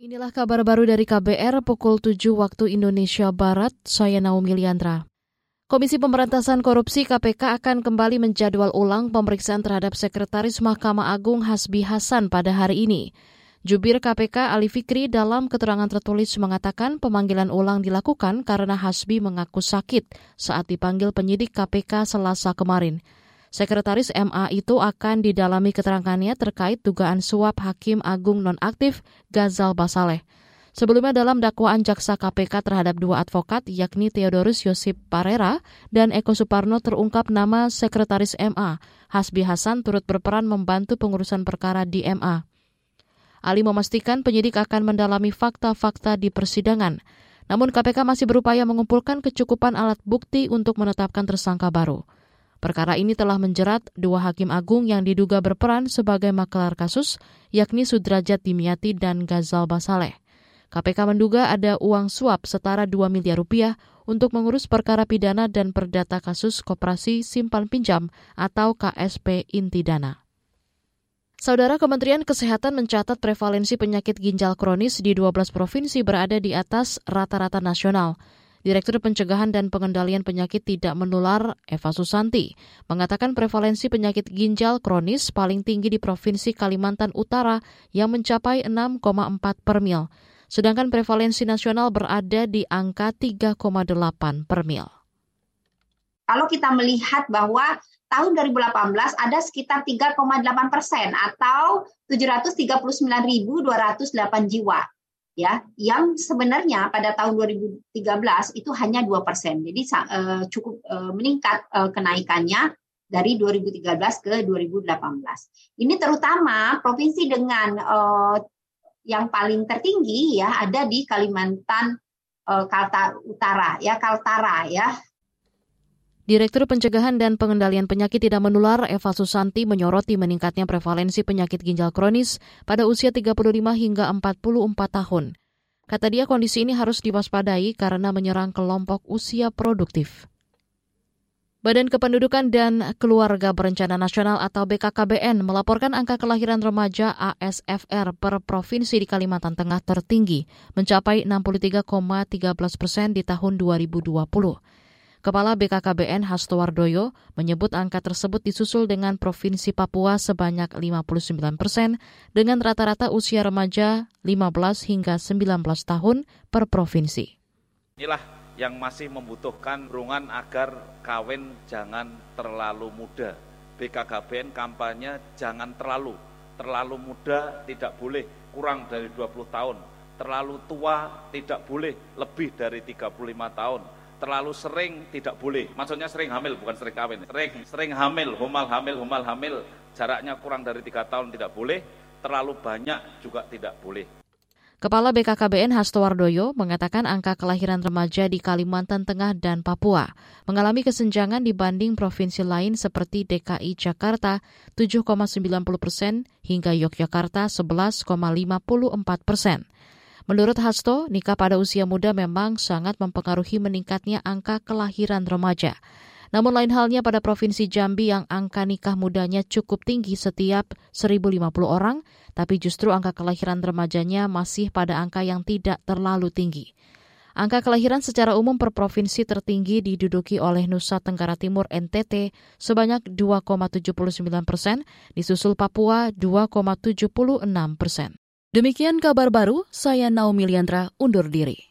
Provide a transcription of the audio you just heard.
Inilah kabar baru dari KBR pukul 7 waktu Indonesia Barat, saya Naomi Liandra. Komisi Pemberantasan Korupsi KPK akan kembali menjadwal ulang pemeriksaan terhadap Sekretaris Mahkamah Agung Hasbi Hasan pada hari ini. Jubir KPK Ali Fikri dalam keterangan tertulis mengatakan pemanggilan ulang dilakukan karena Hasbi mengaku sakit saat dipanggil penyidik KPK selasa kemarin. Sekretaris MA itu akan didalami keterangannya terkait dugaan suap Hakim Agung nonaktif Gazal Basaleh. Sebelumnya dalam dakwaan jaksa KPK terhadap dua advokat yakni Theodorus Yosip Parera dan Eko Suparno terungkap nama Sekretaris MA. Hasbi Hasan turut berperan membantu pengurusan perkara di MA. Ali memastikan penyidik akan mendalami fakta-fakta di persidangan. Namun KPK masih berupaya mengumpulkan kecukupan alat bukti untuk menetapkan tersangka baru. Perkara ini telah menjerat dua hakim agung yang diduga berperan sebagai makelar kasus, yakni Sudrajat Dimyati dan Gazal Basaleh. KPK menduga ada uang suap setara 2 miliar rupiah untuk mengurus perkara pidana dan perdata kasus koperasi simpan pinjam atau KSP Intidana. Saudara Kementerian Kesehatan mencatat prevalensi penyakit ginjal kronis di 12 provinsi berada di atas rata-rata nasional. Direktur Pencegahan dan Pengendalian Penyakit Tidak Menular Eva Susanti mengatakan prevalensi penyakit ginjal kronis paling tinggi di Provinsi Kalimantan Utara yang mencapai 6,4 per mil, sedangkan prevalensi nasional berada di angka 3,8 per mil. Kalau kita melihat bahwa tahun 2018 ada sekitar 3,8 persen atau 739.208 jiwa ya yang sebenarnya pada tahun 2013 itu hanya dua persen. Jadi uh, cukup uh, meningkat uh, kenaikannya dari 2013 ke 2018 ini terutama provinsi dengan uh, yang paling tertinggi ya ada di Kalimantan Kaltara Utara ya Kaltara ya Direktur Pencegahan dan Pengendalian Penyakit Tidak Menular Eva Susanti menyoroti meningkatnya prevalensi penyakit ginjal kronis pada usia 35 hingga 44 tahun. Kata dia kondisi ini harus diwaspadai karena menyerang kelompok usia produktif. Badan Kependudukan dan Keluarga Berencana Nasional atau BKKBN melaporkan angka kelahiran remaja ASFR per provinsi di Kalimantan Tengah tertinggi, mencapai 63,13 persen di tahun 2020. Kepala BKKBN Hasto Wardoyo menyebut angka tersebut disusul dengan Provinsi Papua sebanyak 59 persen dengan rata-rata usia remaja 15 hingga 19 tahun per provinsi. Inilah yang masih membutuhkan rungan agar kawin jangan terlalu muda. BKKBN kampanye jangan terlalu, terlalu muda tidak boleh kurang dari 20 tahun, terlalu tua tidak boleh lebih dari 35 tahun, terlalu sering tidak boleh. Maksudnya sering hamil, bukan sering kawin. Sering, sering hamil, humal hamil, humal hamil, jaraknya kurang dari tiga tahun tidak boleh, terlalu banyak juga tidak boleh. Kepala BKKBN Hasto Wardoyo mengatakan angka kelahiran remaja di Kalimantan Tengah dan Papua mengalami kesenjangan dibanding provinsi lain seperti DKI Jakarta 7,90 persen hingga Yogyakarta 11,54 persen. Menurut Hasto, nikah pada usia muda memang sangat mempengaruhi meningkatnya angka kelahiran remaja. Namun lain halnya pada Provinsi Jambi yang angka nikah mudanya cukup tinggi setiap 1.050 orang, tapi justru angka kelahiran remajanya masih pada angka yang tidak terlalu tinggi. Angka kelahiran secara umum per provinsi tertinggi diduduki oleh Nusa Tenggara Timur NTT sebanyak 2,79 persen, disusul Papua 2,76 persen. Demikian kabar baru, saya Naomi Liandra undur diri.